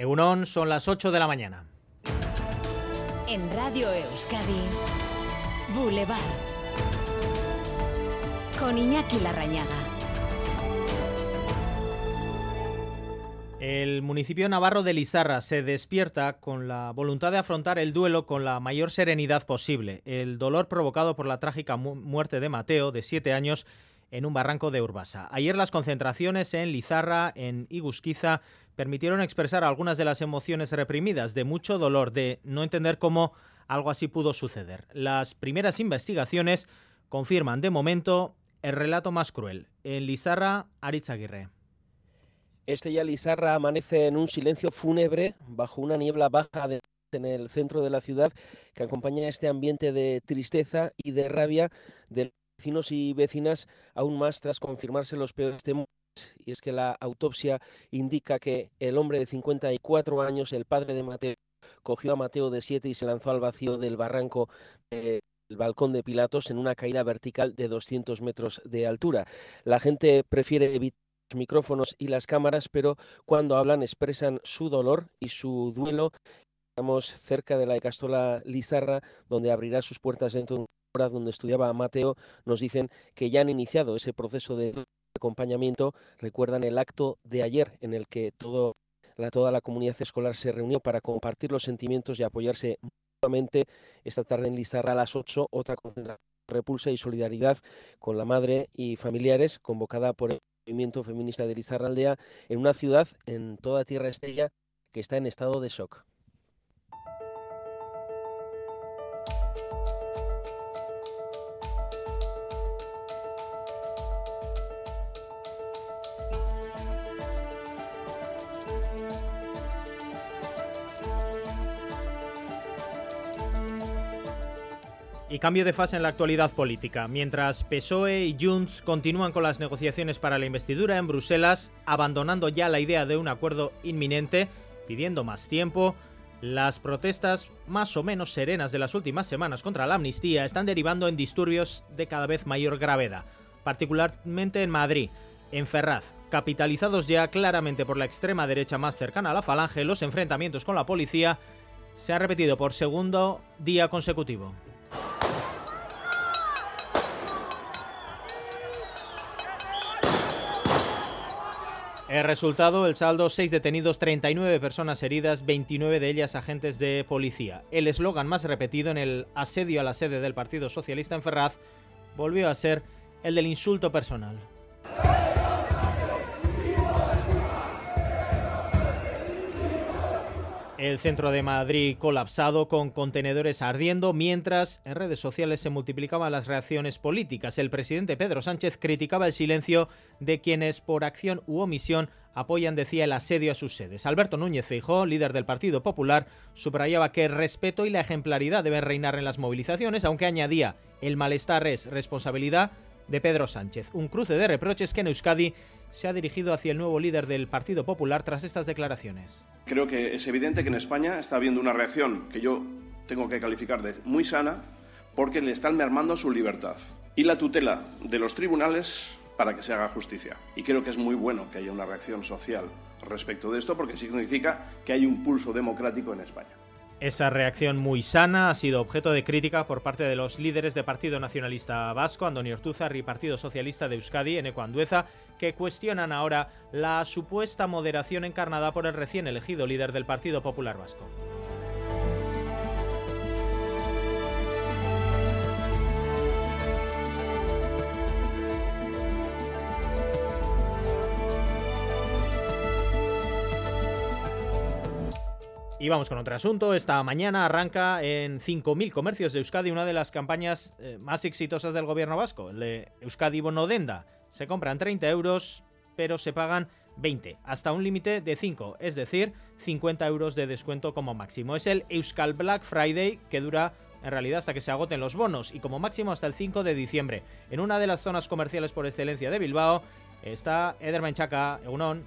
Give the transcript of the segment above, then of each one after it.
Egunon, son las 8 de la mañana. En Radio Euskadi, Boulevard. Con Iñaki Larrañaga. El municipio navarro de Lizarra se despierta con la voluntad de afrontar el duelo con la mayor serenidad posible. El dolor provocado por la trágica muerte de Mateo, de siete años, en un barranco de Urbasa. Ayer las concentraciones en Lizarra, en Igusquiza, permitieron expresar algunas de las emociones reprimidas, de mucho dolor, de no entender cómo algo así pudo suceder. Las primeras investigaciones confirman de momento el relato más cruel. En Lizarra, Aritz Aguirre. Estella Lizarra amanece en un silencio fúnebre bajo una niebla baja en el centro de la ciudad que acompaña este ambiente de tristeza y de rabia de vecinos y vecinas aún más tras confirmarse los peores temores y es que la autopsia indica que el hombre de 54 años, el padre de Mateo, cogió a Mateo de 7 y se lanzó al vacío del barranco del balcón de Pilatos en una caída vertical de 200 metros de altura. La gente prefiere evitar micrófonos y las cámaras, pero cuando hablan expresan su dolor y su duelo. Estamos cerca de la Castola Lizarra, donde abrirá sus puertas dentro de hora donde estudiaba Mateo. Nos dicen que ya han iniciado ese proceso de acompañamiento. Recuerdan el acto de ayer en el que toda la comunidad escolar se reunió para compartir los sentimientos y apoyarse mutuamente. Esta tarde en Lizarra a las 8, otra concentración repulsa y solidaridad con la madre y familiares convocada por el movimiento feminista de Lizarraldea en una ciudad en toda Tierra Estella que está en estado de shock. Y cambio de fase en la actualidad política. Mientras PSOE y Junts continúan con las negociaciones para la investidura en Bruselas, abandonando ya la idea de un acuerdo inminente, pidiendo más tiempo, las protestas más o menos serenas de las últimas semanas contra la amnistía están derivando en disturbios de cada vez mayor gravedad, particularmente en Madrid. En Ferraz, capitalizados ya claramente por la extrema derecha más cercana a la falange, los enfrentamientos con la policía se han repetido por segundo día consecutivo. El resultado, el saldo, 6 detenidos, 39 personas heridas, 29 de ellas agentes de policía. El eslogan más repetido en el asedio a la sede del Partido Socialista en Ferraz volvió a ser el del insulto personal. El centro de Madrid colapsado con contenedores ardiendo, mientras en redes sociales se multiplicaban las reacciones políticas. El presidente Pedro Sánchez criticaba el silencio de quienes por acción u omisión apoyan, decía, el asedio a sus sedes. Alberto Núñez Feijó, líder del Partido Popular, subrayaba que el respeto y la ejemplaridad deben reinar en las movilizaciones, aunque añadía el malestar es responsabilidad de Pedro Sánchez. Un cruce de reproches que en Euskadi se ha dirigido hacia el nuevo líder del Partido Popular tras estas declaraciones. Creo que es evidente que en España está habiendo una reacción que yo tengo que calificar de muy sana porque le están mermando su libertad y la tutela de los tribunales para que se haga justicia. Y creo que es muy bueno que haya una reacción social respecto de esto porque significa que hay un pulso democrático en España. Esa reacción muy sana ha sido objeto de crítica por parte de los líderes del Partido Nacionalista Vasco, Antonio Ortúzar y Partido Socialista de Euskadi, Eneco Andueza, que cuestionan ahora la supuesta moderación encarnada por el recién elegido líder del Partido Popular Vasco. Y vamos con otro asunto. Esta mañana arranca en 5.000 comercios de Euskadi una de las campañas eh, más exitosas del gobierno vasco, el de Euskadi Bonodenda. Se compran 30 euros, pero se pagan 20, hasta un límite de 5, es decir, 50 euros de descuento como máximo. Es el Euskal Black Friday que dura en realidad hasta que se agoten los bonos y como máximo hasta el 5 de diciembre. En una de las zonas comerciales por excelencia de Bilbao está Ederman Chaca, Egunon.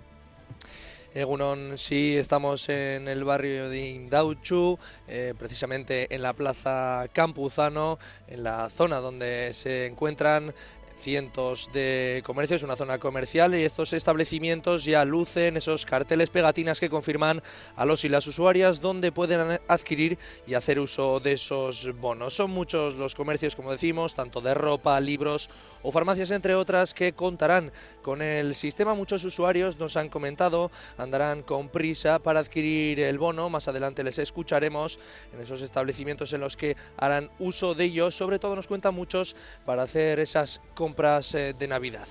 Egunon, sí, estamos en el barrio de Indauchu, eh, precisamente en la plaza Campuzano, en la zona donde se encuentran cientos de comercios, una zona comercial y estos establecimientos ya lucen esos carteles pegatinas que confirman a los y las usuarias donde pueden adquirir y hacer uso de esos bonos. Son muchos los comercios, como decimos, tanto de ropa, libros o farmacias, entre otras, que contarán con el sistema. Muchos usuarios nos han comentado, andarán con prisa para adquirir el bono. Más adelante les escucharemos en esos establecimientos en los que harán uso de ellos. Sobre todo nos cuentan muchos para hacer esas compras eh, de Navidad.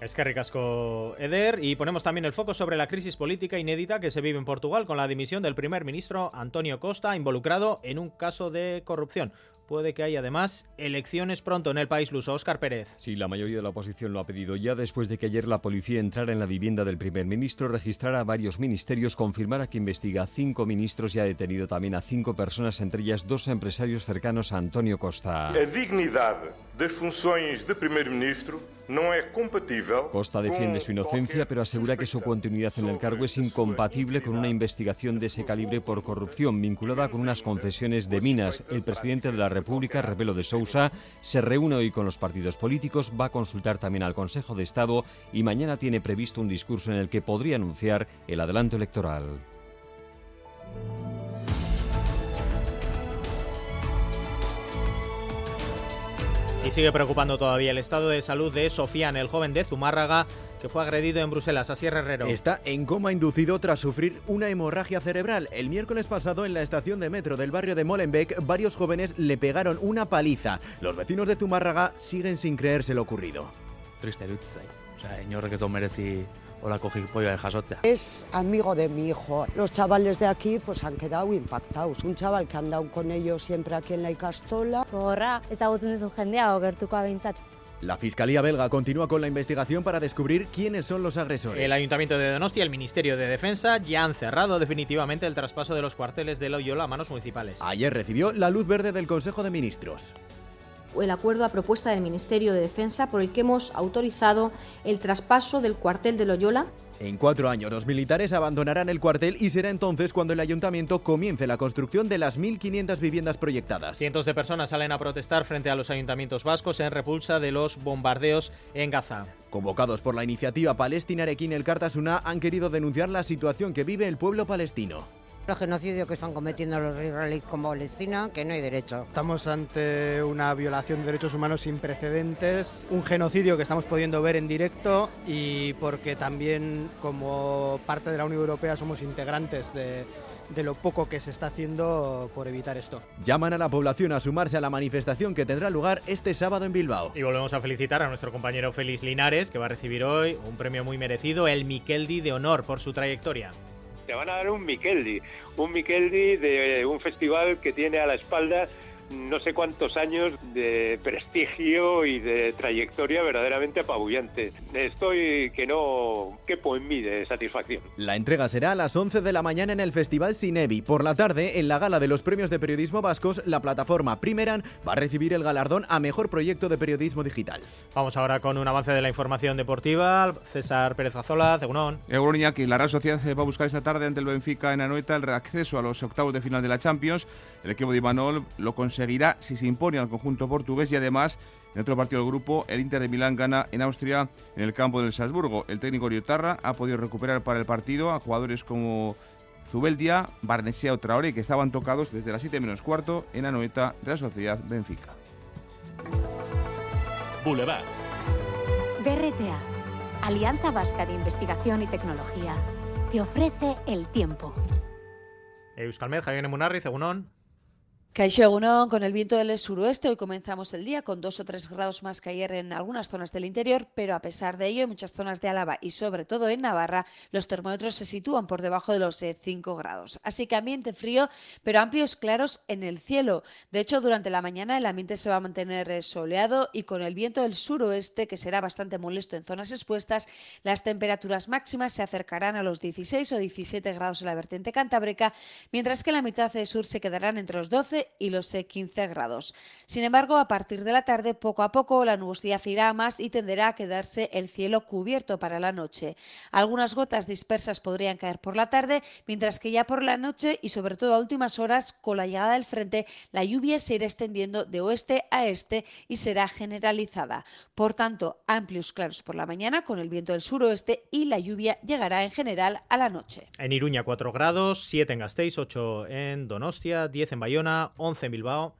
Es que ricasco Eder y ponemos también el foco sobre la crisis política inédita que se vive en Portugal con la dimisión del primer ministro Antonio Costa involucrado en un caso de corrupción. Puede que haya además elecciones pronto en el país luso. Óscar Pérez. Sí, la mayoría de la oposición lo ha pedido ya después de que ayer la policía entrara en la vivienda del primer ministro, registrara varios ministerios, confirmara que investiga a cinco ministros y ha detenido también a cinco personas, entre ellas dos empresarios cercanos a Antonio Costa. La dignidad de funciones de primer ministro no es compatible. Costa defiende su inocencia, pero asegura que su continuidad en el cargo es incompatible con una investigación de ese calibre por corrupción vinculada con unas concesiones de minas. El presidente de la República, Rebelo de Sousa, se reúne hoy con los partidos políticos, va a consultar también al Consejo de Estado y mañana tiene previsto un discurso en el que podría anunciar el adelanto electoral. Y sigue preocupando todavía el estado de salud de Sofian, el joven de Zumárraga, que fue agredido en Bruselas. Así es, Herrero. Está en coma inducido tras sufrir una hemorragia cerebral. El miércoles pasado, en la estación de metro del barrio de Molenbeek, varios jóvenes le pegaron una paliza. Los vecinos de Zumárraga siguen sin creerse lo ocurrido. Triste, o sea, que eso merece Hola, cogí pollo de jasotzea. Es amigo de mi hijo. Los chavales de aquí pues han quedado impactados. Un chaval que ha andado con ellos siempre aquí en la Icastola. Gorra, ezagutzen duzu jendea ogertuko abintzat. La Fiscalía belga continúa con la investigación para descubrir quiénes son los agresores. El Ayuntamiento de Donostia y el Ministerio de Defensa ya han cerrado definitivamente el traspaso de los cuarteles de Loyola a manos municipales. Ayer recibió la luz verde del Consejo de Ministros el acuerdo a propuesta del Ministerio de Defensa por el que hemos autorizado el traspaso del cuartel de Loyola en cuatro años los militares abandonarán el cuartel y será entonces cuando el ayuntamiento comience la construcción de las 1.500 viviendas proyectadas. Cientos de personas salen a protestar frente a los ayuntamientos vascos en repulsa de los bombardeos en Gaza. Convocados por la iniciativa Palestina Arequín el Cartasuna han querido denunciar la situación que vive el pueblo palestino. El genocidio que están cometiendo los israelíes como Palestina, que no hay derecho. Estamos ante una violación de derechos humanos sin precedentes, un genocidio que estamos pudiendo ver en directo y porque también como parte de la Unión Europea somos integrantes de, de lo poco que se está haciendo por evitar esto. Llaman a la población a sumarse a la manifestación que tendrá lugar este sábado en Bilbao. Y volvemos a felicitar a nuestro compañero Félix Linares, que va a recibir hoy un premio muy merecido, el Miqueldi de Honor, por su trayectoria te van a dar un Mikeldi, un Mikeldi de un festival que tiene a la espalda no sé cuántos años de prestigio y de trayectoria verdaderamente apabullante. Estoy que no quepo en mí de satisfacción. La entrega será a las 11 de la mañana en el Festival Cinevi. Por la tarde, en la gala de los premios de periodismo vascos, la plataforma Primeran va a recibir el galardón a mejor proyecto de periodismo digital. Vamos ahora con un avance de la información deportiva. César Pérez Azola, Cegunón. Que la Real Sociedad va a buscar esta tarde ante el Benfica en Anoeta el reacceso a los octavos de final de la Champions. El equipo de Imanol lo conseguirá si se impone al conjunto portugués y además en otro partido del grupo, el Inter de Milán gana en Austria en el campo del Salzburgo. El técnico Riotarra ha podido recuperar para el partido a jugadores como Zubeldia, Barnesea o Traoré, que estaban tocados desde las 7 menos cuarto en Anoeta de la Sociedad Benfica. Boulevard. BRTA, Alianza Vasca de Investigación y Tecnología, te ofrece el tiempo. Euskalmed, Javier Cegunón. Caixo con el viento del suroeste, hoy comenzamos el día con dos o tres grados más que ayer en algunas zonas del interior, pero a pesar de ello, en muchas zonas de Álava y sobre todo en Navarra, los termómetros se sitúan por debajo de los 5 eh, grados. Así que ambiente frío, pero amplios claros en el cielo. De hecho, durante la mañana el ambiente se va a mantener eh, soleado y con el viento del suroeste, que será bastante molesto en zonas expuestas, las temperaturas máximas se acercarán a los 16 o 17 grados en la vertiente cantábrica, mientras que en la mitad sur se quedarán entre los 12 12 y los 15 grados. Sin embargo, a partir de la tarde, poco a poco, la nubosidad irá más y tenderá a quedarse el cielo cubierto para la noche. Algunas gotas dispersas podrían caer por la tarde, mientras que ya por la noche y sobre todo a últimas horas, con la llegada del frente, la lluvia se irá extendiendo de oeste a este y será generalizada. Por tanto, amplios claros por la mañana con el viento del suroeste y la lluvia llegará en general a la noche. En Iruña 4 grados, 7 en Gasteiz, 8 en Donostia, 10 en Bayona, 11 en Bilbao.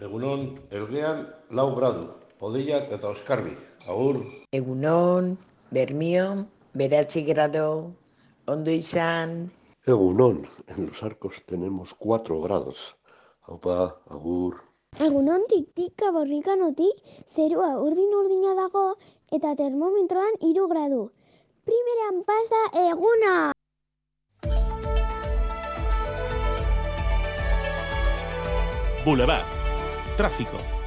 Egunon, Elgean, lau gradu, Odeiak eta Oskarbi, agur. Egunon, Bermio, Berachi grado, Ondo izan. Egunon, en los arcos tenemos 4 grados. Aupa, agur. Egunon tik-tik borrikanotik zerua urdin-urdina dago eta termometroan hiru gradu. Primeran pasa eguna! Boulevard. Tráfico.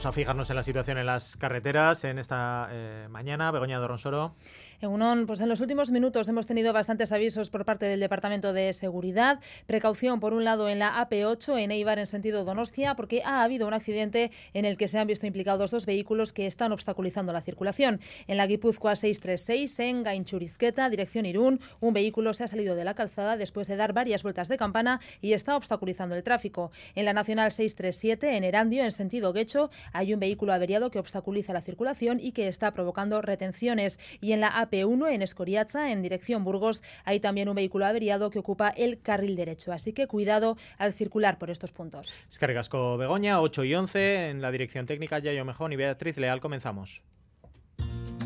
Vamos a fijarnos en la situación en las carreteras en esta eh, mañana. Begoña Doronsoro. En pues en los últimos minutos hemos tenido bastantes avisos por parte del Departamento de Seguridad. Precaución, por un lado, en la AP8 en Eibar en sentido Donostia, porque ha habido un accidente en el que se han visto implicados dos vehículos que están obstaculizando la circulación. En la Guipúzcoa 636, en Gainchurizqueta, dirección Irún, un vehículo se ha salido de la calzada después de dar varias vueltas de campana y está obstaculizando el tráfico. En la Nacional 637, en Erandio, en sentido Guecho, hay un vehículo averiado que obstaculiza la circulación y que está provocando retenciones. Y en la AP P1 en Escoriaza, en dirección Burgos, hay también un vehículo averiado que ocupa el carril derecho. Así que cuidado al circular por estos puntos. Escargasco Begoña, 8 y 11, en la dirección técnica Yayo Mejón y Beatriz Leal. Comenzamos.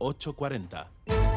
840.